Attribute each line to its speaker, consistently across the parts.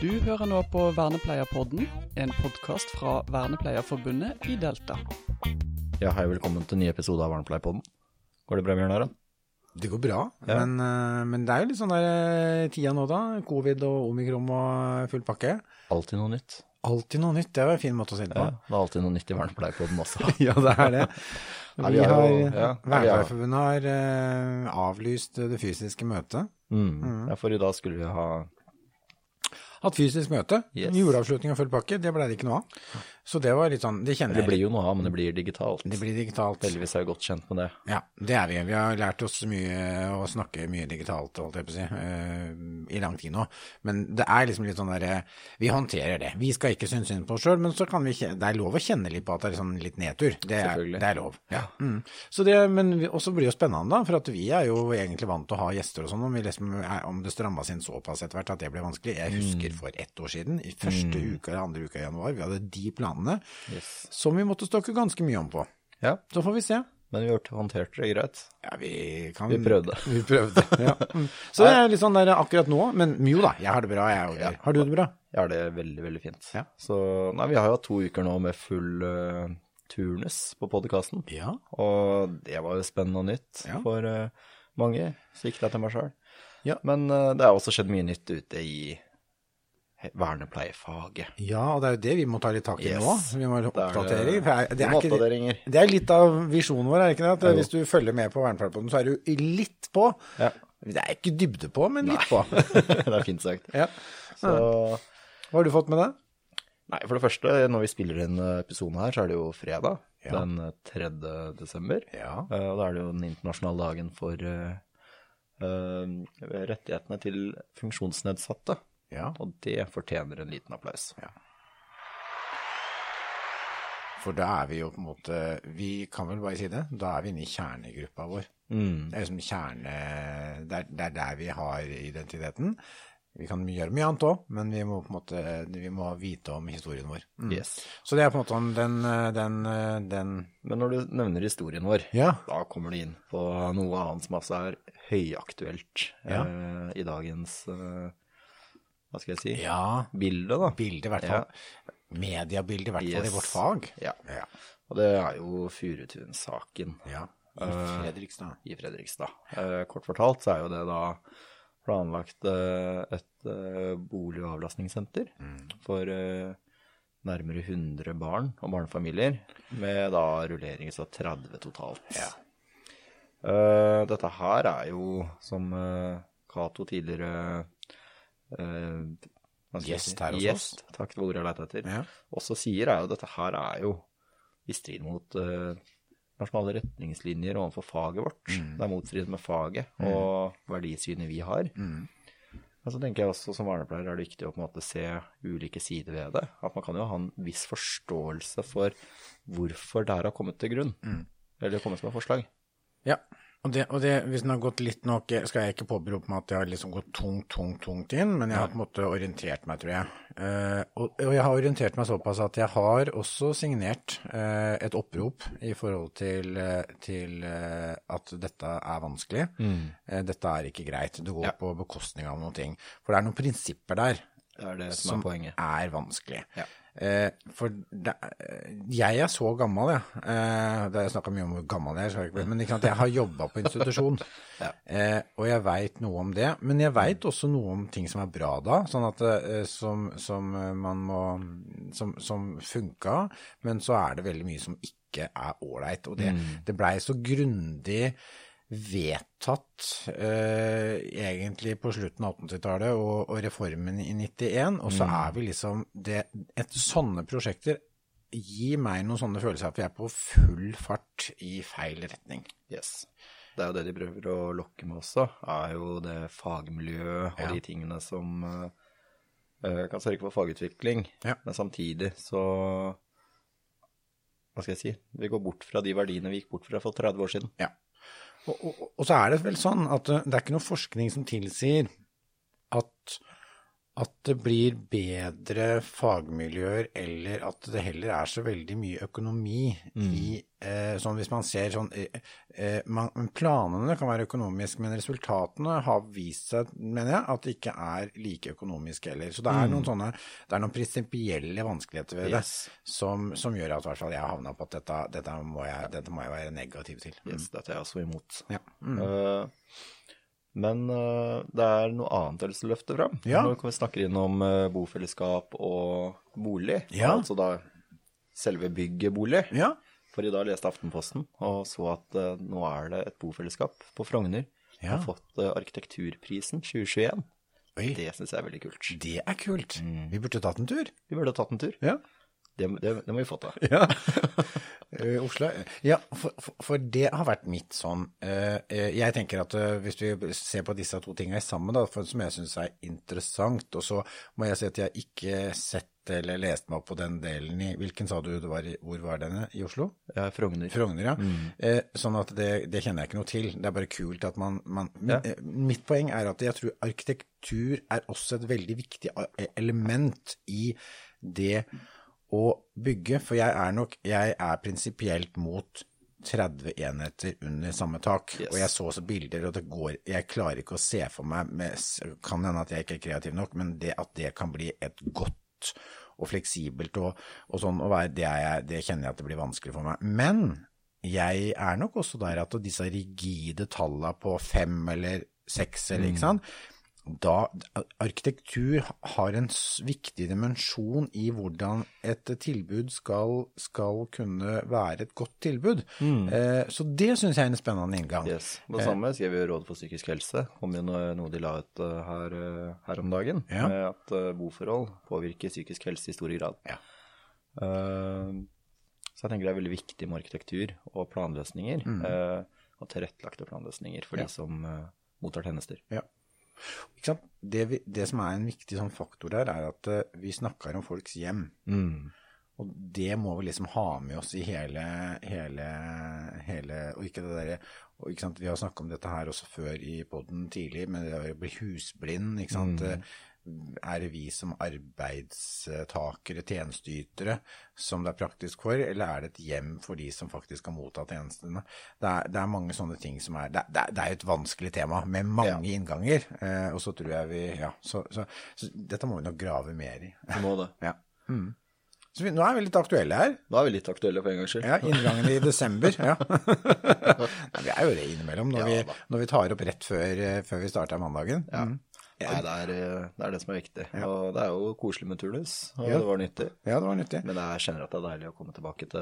Speaker 1: Du hører nå på Vernepleierpodden, en podkast fra Vernepleierforbundet i Delta.
Speaker 2: Ja, hei, velkommen til en ny episode av Vernepleierpodden. Går det bra, Bjørn Aron?
Speaker 3: Det går bra,
Speaker 2: Ja.
Speaker 3: men, eh, men det er jo litt sånn der eh, tida nå, da. Covid og omikron og full pakke.
Speaker 2: Alltid noe nytt.
Speaker 3: Alltid noe nytt, det var en fin måte å si det på.
Speaker 2: Ja, det er alltid noe nytt i Vernepleierpodden også.
Speaker 3: Ja, det er det. Vi
Speaker 2: har ja, vi har-
Speaker 3: Vernepleierforbundet har eh, avlyst det fysiske møtet.
Speaker 2: Mm. Ja, for i dag skulle vi ha
Speaker 3: Hatt fysisk møte.
Speaker 2: Yes.
Speaker 3: Juleavslutning og full pakke, det ble det ikke noe av. Så det var litt sånn, det kjenner jeg.
Speaker 2: Det blir jo noe av, men det blir digitalt.
Speaker 3: Det blir digitalt.
Speaker 2: Heldigvis er jeg godt kjent med det.
Speaker 3: Ja, det er vi. Vi har lært oss mye å snakke mye digitalt, holdt jeg på å si, eh, i lang tid nå. Men det er liksom litt sånn derre Vi håndterer det. Vi skal ikke synes synd på oss sjøl, men så kan vi det er lov å kjenne litt på at det er sånn litt nedtur. Det er, det er lov. Ja. Mm. Så det, men også blir det jo spennende, da, for at vi er jo egentlig vant til å ha gjester og sånn. Om, vi liksom, om det strammas inn såpass etter hvert at det ble vanskelig. Jeg husker for ett år siden, i første uka eller andre uka i januar, vi hadde de planene
Speaker 2: Yes.
Speaker 3: som vi måtte stokke ganske mye om på.
Speaker 2: Ja,
Speaker 3: Så får vi se.
Speaker 2: men vi håndterte det greit.
Speaker 3: Ja, vi kan
Speaker 2: Vi prøvde.
Speaker 3: Vi prøvde, ja. Mm. Så det er litt sånn der akkurat nå, men jo da, jeg har det bra, jeg òg.
Speaker 2: Ja.
Speaker 3: Har du det bra?
Speaker 2: Jeg har det veldig, veldig fint.
Speaker 3: Ja.
Speaker 2: Så nei, vi har jo hatt to uker nå med full uh, turnus på podkasten.
Speaker 3: Ja.
Speaker 2: Og det var jo spennende og nytt
Speaker 3: Ja.
Speaker 2: for uh, mange. Så gikk det til meg sjøl.
Speaker 3: Ja.
Speaker 2: Men uh, det har også skjedd mye nytt ute i vernepleiefaget.
Speaker 3: Ja, og det er jo det vi må ta litt tak i
Speaker 2: Yes.
Speaker 3: nå. Vi må ha
Speaker 2: Det er.
Speaker 3: Det er, ikke, det er litt av visjonen vår, er det ikke det? At hvis du følger med på Vernepleierpoden, så er du litt på.
Speaker 2: Ja.
Speaker 3: Det er ikke dybde på, men litt på.
Speaker 2: det er fint sagt.
Speaker 3: Ja.
Speaker 2: Så
Speaker 3: Hva har du fått med deg?
Speaker 2: Nei, for det første, når vi spiller inn episoden her, så er det jo fredag.
Speaker 3: Ja.
Speaker 2: Den eh, 3. desember.
Speaker 3: Ja.
Speaker 2: Eh, Og da er det jo den internasjonale dagen for uh, uh, rettighetene til funksjonsnedsatte.
Speaker 3: Ja.
Speaker 2: Og det fortjener en liten applaus.
Speaker 3: For da er vi jo på en måte Vi kan vel bare si det. Da er vi inne i kjernegruppa vår.
Speaker 2: Mm.
Speaker 3: Det er liksom kjerne Det er, det er der vi har identiteten. Vi kan gjøre mye annet òg, men vi må på en måte vi må vite om historien vår. Mm.
Speaker 2: Yes.
Speaker 3: Så det er på en måte om den, den, den
Speaker 2: Men når du nevner historien vår,
Speaker 3: Ja.
Speaker 2: da kommer du inn på noe annet som altså er høyaktuelt
Speaker 3: Ja.
Speaker 2: eh, i dagens eh, Hva skal jeg si?
Speaker 3: Ja.
Speaker 2: bildet, da.
Speaker 3: Bildet, i hvert fall. Mediebildet, i hvert fall
Speaker 2: Yes.
Speaker 3: i vårt fag.
Speaker 2: Ja.
Speaker 3: Ja.
Speaker 2: Og det er jo Furutun-saken.
Speaker 3: ja. I
Speaker 2: Fredrikstad.
Speaker 3: Fredrikstad.
Speaker 2: i Fredrikstad. Uh, kort fortalt så er jo det da planlagt uh, et eh, bolig- og avlastningssenter for eh, nærmere 100 barn og barnefamilier, med da rulleringer så 30 totalt.
Speaker 3: Ja.
Speaker 2: Eh, dette her er jo, som uh, Cato tidligere eh,
Speaker 3: Gjest her hos oss.
Speaker 2: Takk for ordet jeg lette etter.
Speaker 3: Ja.
Speaker 2: Også sier er jo dette her er jo i strid mot eh, nasjonale retningslinjer overfor faget vårt.
Speaker 3: Mm.
Speaker 2: Det er motstrid med faget og verdisynet vi har.
Speaker 3: Mm.
Speaker 2: Men så tenker jeg også som vernepleier er det viktig å på en måte se ulike sider ved det. At man kan jo ha en viss forståelse for hvorfor det her har kommet til grunn.
Speaker 3: Mm.
Speaker 2: Eller kommet som et forslag.
Speaker 3: Ja, og det, og det, hvis den har gått litt nok, skal jeg ikke påberope meg at jeg har liksom gått tungt, tungt, tungt inn, men jeg har på en måte orientert meg, tror jeg. Eh, og, og jeg har orientert meg såpass at jeg har også signert eh, et opprop i forhold til, eh, til eh, at dette er vanskelig. Eh, dette er ikke greit. Det går
Speaker 2: Ja.
Speaker 3: på bekostning av noen ting. For det er noen prinsipper der
Speaker 2: Det er det som,
Speaker 3: som
Speaker 2: er
Speaker 3: er vanskelig.
Speaker 2: Ja.
Speaker 3: Eh, for det, jeg er så gammel, jeg. Eh, det har jeg snakka mye om hvor gammel jeg er, men ikke sant, jeg har jobba på institusjon.
Speaker 2: Ja.
Speaker 3: eh, og jeg veit noe om det. Men jeg veit også noe om ting som er bra da, sånn at eh, som, som eh, man må Som, som funka, men så er det veldig mye som ikke er ålreit. Og det, det blei så grundig vedtatt eh, egentlig på slutten av 1880-tallet og, og reformen i 91, og så er vi liksom det, Etter sånne prosjekter gir meg noen sånne følelser at vi er på full fart i feil retning.
Speaker 2: Yes. Det er jo det de prøver å lokke med også, er jo det fagmiljøet og
Speaker 3: Ja.
Speaker 2: de tingene som eh, eh, kan sørge for fagutvikling.
Speaker 3: Ja.
Speaker 2: Men samtidig så Hva skal jeg si? Vi går bort fra de verdiene vi gikk bort fra for 30 år siden.
Speaker 3: Ja. Og, og, så er det vel sånn at eh, det er ikke noe forskning som tilsier at, at det blir bedre fagmiljøer, eller at det heller er så veldig mye økonomi i eh, sånn hvis man ser sånn eh, eh, man, Planene kan være økonomiske, men resultatene har vist seg, mener jeg, at det ikke er like økonomiske heller. Så det er noen sånne Det er noen prinsipielle vanskeligheter ved det som, som gjør at i hvert fall jeg har havna på at dette, dette, må jeg, dette må jeg være negativ til.
Speaker 2: Yes, dette er jeg også imot.
Speaker 3: Ja.
Speaker 2: Eh, men uh, det er noe annet jeg har lyst til å løfte fram.
Speaker 3: Ja.
Speaker 2: Når vi snakker inn om eh, bofellesskap og bolig,
Speaker 3: Ja.
Speaker 2: altså da selve bygget bolig.
Speaker 3: Ja.
Speaker 2: For i dag leste Aftenposten og så at uh, nå er det et bofellesskap på Frogner.
Speaker 3: Ja.
Speaker 2: Har fått uh, Arkitekturprisen 2021.
Speaker 3: Oi,
Speaker 2: Det syns jeg er veldig kult.
Speaker 3: det er kult. Vi burde tatt en tur.
Speaker 2: Vi burde tatt en tur.
Speaker 3: Ja.
Speaker 2: Det, det, det må vi få til.
Speaker 3: Ja. Eh, Oslo Ja, for, for, for det har vært mitt sånn uh, Jeg tenker at uh, hvis vi ser på disse to tingene sammen, da, for, som jeg syns er interessant, og så må jeg si at jeg ikke sett eller lest meg opp på den delen i Hvilken sa du det var i? Hvor var denne? I Oslo?
Speaker 2: Ja, Frogner.
Speaker 3: Frogner, ja. Eh, sånn at det, det kjenner jeg ikke noe til. Det er bare kult at man, man
Speaker 2: Ja.
Speaker 3: Mitt poeng er at jeg tror arkitektur er også et veldig viktig element i det å bygge. For jeg er nok Jeg er prinsipielt mot 30 enheter under samme tak.
Speaker 2: Yes.
Speaker 3: Og jeg så også bilder, og det går Jeg klarer ikke å se for meg med, Kan hende at jeg ikke er kreativ nok, men det at det kan bli et godt og fleksibelt og, og sånn å være, det, er jeg, det kjenner jeg at det blir vanskelig for meg. Men jeg er nok også der at disse rigide tallene på fem eller seks eller ikke sant, da arkitektur har en viktig dimensjon i hvordan et tilbud skal, skal kunne være et godt tilbud. Eh, så det syns jeg er en spennende inngang.
Speaker 2: Yes. Det samme skrev jo Rådet for psykisk helse om noe, de la ut eh, her, eh, her om dagen.
Speaker 3: Ja.
Speaker 2: Med at eh, boforhold påvirker psykisk helse i stor grad.
Speaker 3: Ja.
Speaker 2: Eh, så jeg tenker det er veldig viktig med arkitektur og planløsninger. eh, og tilrettelagte planløsninger for
Speaker 3: Ja.
Speaker 2: de som eh, mottar tjenester.
Speaker 3: Ja. Det, vi, det som er en viktig sånn faktor der, er at uh, vi snakker om folks hjem. Og det må vi liksom ha med oss i hele, hele, hele Og ikke det derre Vi har snakket om dette her også før i poden tidlig, men det å bli husblind. ikke sant, Er det vi som arbeidstakere, tjenesteytere, som det er praktisk for, eller er det et hjem for de som faktisk har mottatt tjenestene? Det er, det er mange sånne ting som er Det, det, er jo et vanskelig tema med mange innganger. Eh, og så tror jeg vi Ja, så, så, så dette må vi nok grave mer i.
Speaker 2: Vi må det.
Speaker 3: Ja. Mm. Så vi, nå er vi litt aktuelle her.
Speaker 2: Nå er vi litt aktuelle for en gangs skyld.
Speaker 3: Ja, inngangen i desember. Ja. Nei, vi er jo det innimellom når,
Speaker 2: Ja,
Speaker 3: vi, når vi tar opp rett før, eh, før vi starter mandagen.
Speaker 2: Ja.
Speaker 3: Mm.
Speaker 2: Nei, det er, eh, det er det som er viktig.
Speaker 3: Ja.
Speaker 2: Og det er jo koselig med turnus, og
Speaker 3: Ja.
Speaker 2: det var nyttig.
Speaker 3: ja, det var nyttig.
Speaker 2: Men jeg kjenner at det er deilig å komme tilbake til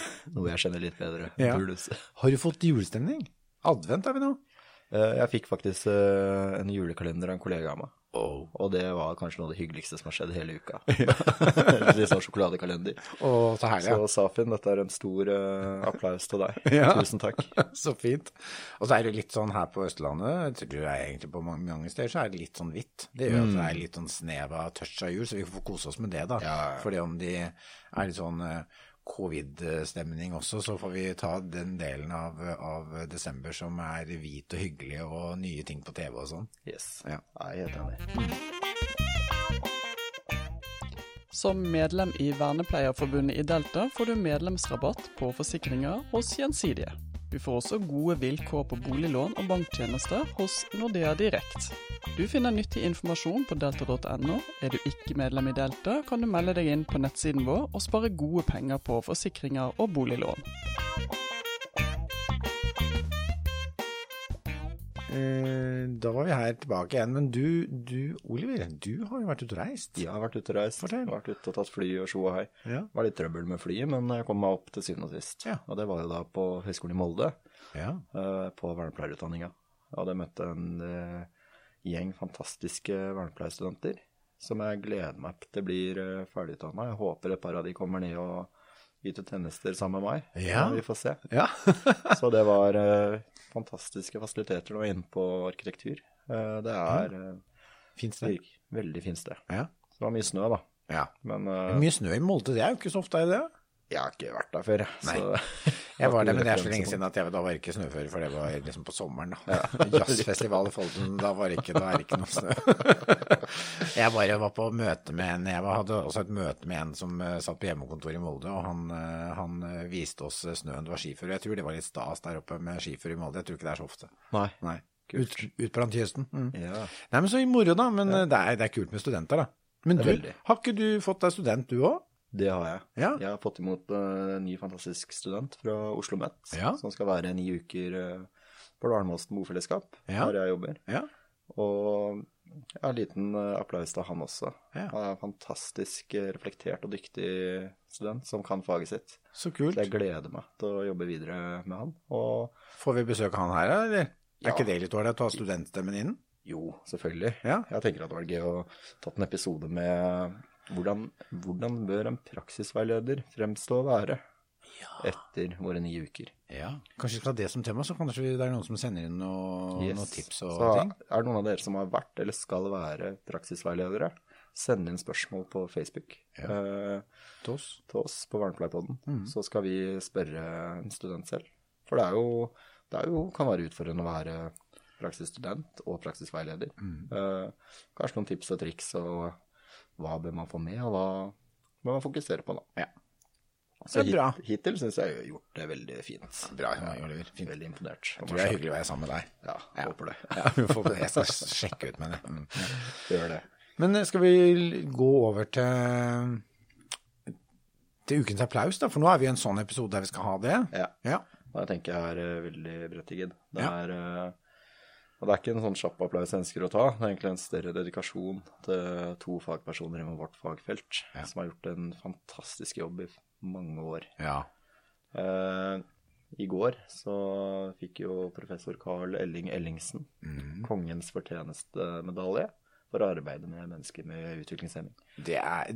Speaker 2: noe jeg kjenner litt bedre.
Speaker 3: Ja.
Speaker 2: Turnus.
Speaker 3: Har du fått julestemning? Advent er vi nå.
Speaker 2: Eh, Jeg fikk faktisk eh, en julekalender av en kollega av meg. Og det var kanskje noe av det hyggeligste som har skjedd hele uka. Litt sånn sjokoladekalender.
Speaker 3: Å, så herlig.
Speaker 2: Så Safin, dette er en stor uh, applaus til deg.
Speaker 3: Ja.
Speaker 2: Tusen takk.
Speaker 3: Så fint. Og så er det litt sånn her på Østlandet, jeg tror er egentlig på mange, mange steder, så er det litt sånn hvitt. Det gjør at det er litt sånn snev av touch av jul, så vi får kose oss med det, da.
Speaker 2: Ja, ja.
Speaker 3: Fordi om de er litt sånn eh, covid-stemning også, så får vi ta den delen av, av desember som er hvit og hyggelig og nye ting på TV og sånn.
Speaker 2: Yes.
Speaker 3: Ja.
Speaker 2: Jeg er helt enig.
Speaker 1: Som medlem i Vernepleierforbundet i Delta får du medlemsrabatt på forsikringer hos Gjensidige. Du får også gode vilkår på boliglån og banktjenester hos Nordea Direkt. Du finner nyttig informasjon på delta.no. Er du ikke medlem i Delta, kan du melde deg inn på nettsiden vår og spare gode penger på forsikringer og boliglån.
Speaker 3: Da var vi her tilbake igjen, men du, du Oliver, du har jo vært ute og reist.
Speaker 2: Ja, Jeg har vært ute og reist.
Speaker 3: Fortell.
Speaker 2: Vært ute og tatt fly og sjo og hei.
Speaker 3: Ja.
Speaker 2: Det var litt trøbbel med flyet, men jeg kom meg opp til syvende og sist.
Speaker 3: Ja.
Speaker 2: Og det var jo da på Høgskolen i Molde,
Speaker 3: Ja.
Speaker 2: eh, på vernepleierutdanninga. Jeg hadde møtt en eh, gjeng fantastiske vernepleierstudenter som jeg gleder meg til blir ferdigutdanna. Jeg håper et par av de kommer ned og yter tjenester sammen med meg.
Speaker 3: Ja.
Speaker 2: Vi får se.
Speaker 3: ja.
Speaker 2: Så det var eh, fantastiske fasiliteter nå inne på arkitektur. Eh, det er uh,
Speaker 3: Fint sted.
Speaker 2: veldig fint sted.
Speaker 3: Ja.
Speaker 2: Det var mye snø, da.
Speaker 3: ja.
Speaker 2: Men
Speaker 3: er Mye snø i Molde, det er jo ikke så ofte, er det?
Speaker 2: Jeg har ikke vært der før.
Speaker 3: Nei.
Speaker 2: Så
Speaker 3: Jeg var der, men det er så lenge siden at jeg, da var ikke snøføre, for det var liksom på sommeren. da. Jazzfestival i Folden, da var det ikke, da er det ikke noe snø. Jeg bare var på møte med en, jeg hadde også et møte med en som eh, satt på hjemmekontoret i Molde, og han, eh, han eh, viste oss snøen det var skiføre. Jeg tror det var litt stas der oppe med skiføre i Molde, jeg tror ikke det er så ofte.
Speaker 2: Nei.
Speaker 3: Nei, ut, ut på kysten. Mm.
Speaker 2: Ja.
Speaker 3: Nei, men så moro da, men ja. det, er, det er kult med studenter da. Men du, har ikke du fått deg student du også?
Speaker 2: Det har jeg.
Speaker 3: Ja.
Speaker 2: Jeg har fått imot eh, en ny fantastisk student fra Oslo Met,
Speaker 3: Ja.
Speaker 2: som skal være ni uker uh, på Dvalmåsen bofellesskap,
Speaker 3: Ja.
Speaker 2: der jeg jobber.
Speaker 3: Ja.
Speaker 2: Og ja, en liten eh, applaus til han også. Han er en fantastisk eh, reflektert og dyktig student som kan faget sitt.
Speaker 3: Så kult.
Speaker 2: Så jeg gleder meg til å jobbe videre med han. Og
Speaker 3: Får vi besøke han her, eller? Er ikke det litt ålreit å ha studentstemmen inn?
Speaker 2: jo, selvfølgelig.
Speaker 3: Ja.
Speaker 2: Jeg tenker at det var gøy å tatt en episode med hvordan, hvordan bør en praksisveileder fremstå å være etter våre ni uker.
Speaker 3: Ja. Kanskje vi skal ha det som tema, så kanskje det er noen som sender inn noe,
Speaker 2: Yes.
Speaker 3: noen tips og
Speaker 2: Så
Speaker 3: ting.
Speaker 2: er det noen av dere som har vært eller skal være praksisveiledere, send inn spørsmål på Facebook eh,
Speaker 3: Til oss.
Speaker 2: til oss på Vernepleierpodden.
Speaker 3: Mm.
Speaker 2: Så skal vi spørre en student selv. For det er jo, det er jo kan være utfordrende å være praksisstudent og praksisveileder.
Speaker 3: Mm.
Speaker 2: Eh, kanskje noen tips og triks, og hva bør man få med, og hva bør man fokusere på da.
Speaker 3: Ja.
Speaker 2: Så
Speaker 3: Det er bra.
Speaker 2: hit, hittil syns jeg jeg har gjort det veldig fint.
Speaker 3: Bra, Oliver. Fint.
Speaker 2: Veldig imponert.
Speaker 3: Jeg tror det er hyggelig å være sammen med deg.
Speaker 2: Ja,
Speaker 3: Ja.
Speaker 2: håper det.
Speaker 3: Ja, jeg skal sjekke ut med det. Mm.
Speaker 2: Gjør det.
Speaker 3: Men eh, skal vi gå over til, til ukens applaus, da? For nå er vi i en sånn episode der vi skal ha det.
Speaker 2: Ja.
Speaker 3: Ja.
Speaker 2: Da tenker jeg er eh, veldig berettiget. Det er, eh, og det er ikke en sånn kjapp applaus jeg ønsker å ta. Det er egentlig en større dedikasjon til to fagpersoner innen vårt fagfelt
Speaker 3: Ja.
Speaker 2: som har gjort en fantastisk jobb i mange år.
Speaker 3: ja.
Speaker 2: Eh, I går så fikk jo professor Carl Elling Ellingsen
Speaker 3: Mm.
Speaker 2: kongens fortjenestemedalje for arbeidet med mennesker med utviklingshemming.
Speaker 3: Det er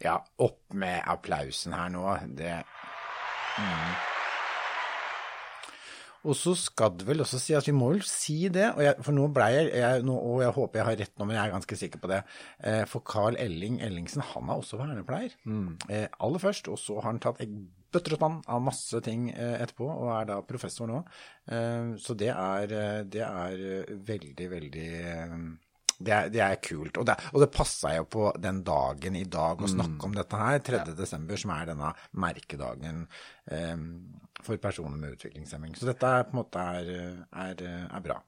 Speaker 3: Ja, opp med applausen her nå. Det mm. Og så skal det vel også si at vi må vel si det, og jeg, for nå blei jeg, jeg nå, Og jeg håper jeg har rett nå, men jeg er ganske sikker på det. Eh, for Carl Elling Ellingsen, han er også vernepleier. Eh, aller først, og så har han tatt bøtter og spann av masse ting eh, etterpå, og er da professor nå. Eh, så det er, eh, det er eh, veldig, veldig det er, det er kult. Og det, og det passa jo på den dagen i dag å snakke om dette her, 3. desember, som er denne merkedagen eh, for personer med utviklingshemming. Så dette er på en måte er, er, er bra.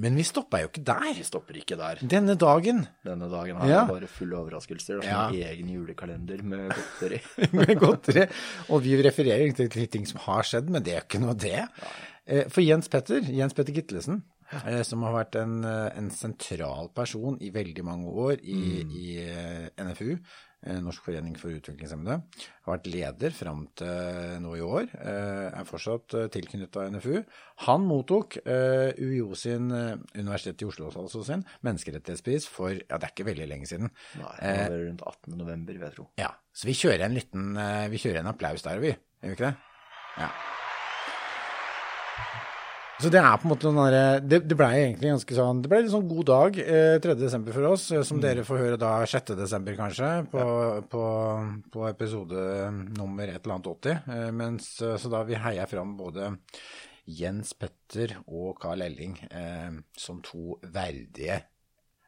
Speaker 3: Men vi stoppa jo ikke der.
Speaker 2: Vi stopper ikke der.
Speaker 3: Denne dagen
Speaker 2: Denne dagen har
Speaker 3: Ja.
Speaker 2: bare fulle overraskelser. Det er ja. en egen julekalender med godteri.
Speaker 3: med godteri. Og vi refererer til ting som har skjedd, men det er ikke noe det. Nei. For Jens Petter, Jens Petter Gitlesen, eh, som har vært en, eh, en sentral person i veldig mange år i, i eh, NFU, eh, Norsk forening for utviklingshemmede, har vært leder fram til nå i år, eh, er fortsatt tilknyttet av NFU. Han mottok eh, UiO sin, eh, Universitetet i Oslo altså sin, menneskerettighetspris for, ja det er ikke veldig lenge siden.
Speaker 2: Nei, det var rundt 18. november, vil jeg tro.
Speaker 3: Ja, så vi kjører en liten, eh, vi kjører en applaus der, vi. Gjør vi ikke det? Ja. Så det er på en måte den derre det, det ble egentlig ganske sånn Det ble litt sånn god dag eh, 3. desember for oss, som som dere får høre da 6. desember kanskje, på, på, på episode nummer et eller annet 80. Eh, mens, eh, så da vi heier fram både Jens Petter og Carl Elling eh, som to verdige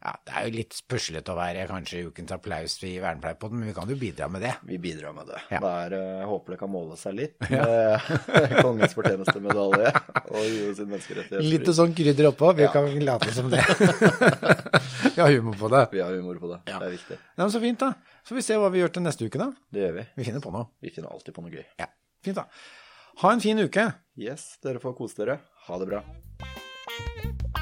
Speaker 3: ja, Det er jo litt puslete å være kanskje ukens applaus i Vernepleierpodden, men vi kan jo bidra med det.
Speaker 2: Vi bidrar med det.
Speaker 3: Ja.
Speaker 2: det er, eh, jeg håper det kan måle seg litt med kongens fortjenestemedalje og UiO sin menneskerettighet.
Speaker 3: Litt sånn krydder oppå, vi
Speaker 2: Ja.
Speaker 3: kan late som det. vi har humor på det.
Speaker 2: Vi har humor på det.
Speaker 3: Ja.
Speaker 2: Det er viktig.
Speaker 3: Ja, men Så fint, da. Så får vi se hva vi gjør til neste uke, da.
Speaker 2: Det gjør vi.
Speaker 3: Vi finner på noe.
Speaker 2: Vi finner alltid på noe gøy.
Speaker 3: Ja, Fint, da. Ha en fin uke.
Speaker 2: Yes, dere får kose dere. Ha det bra.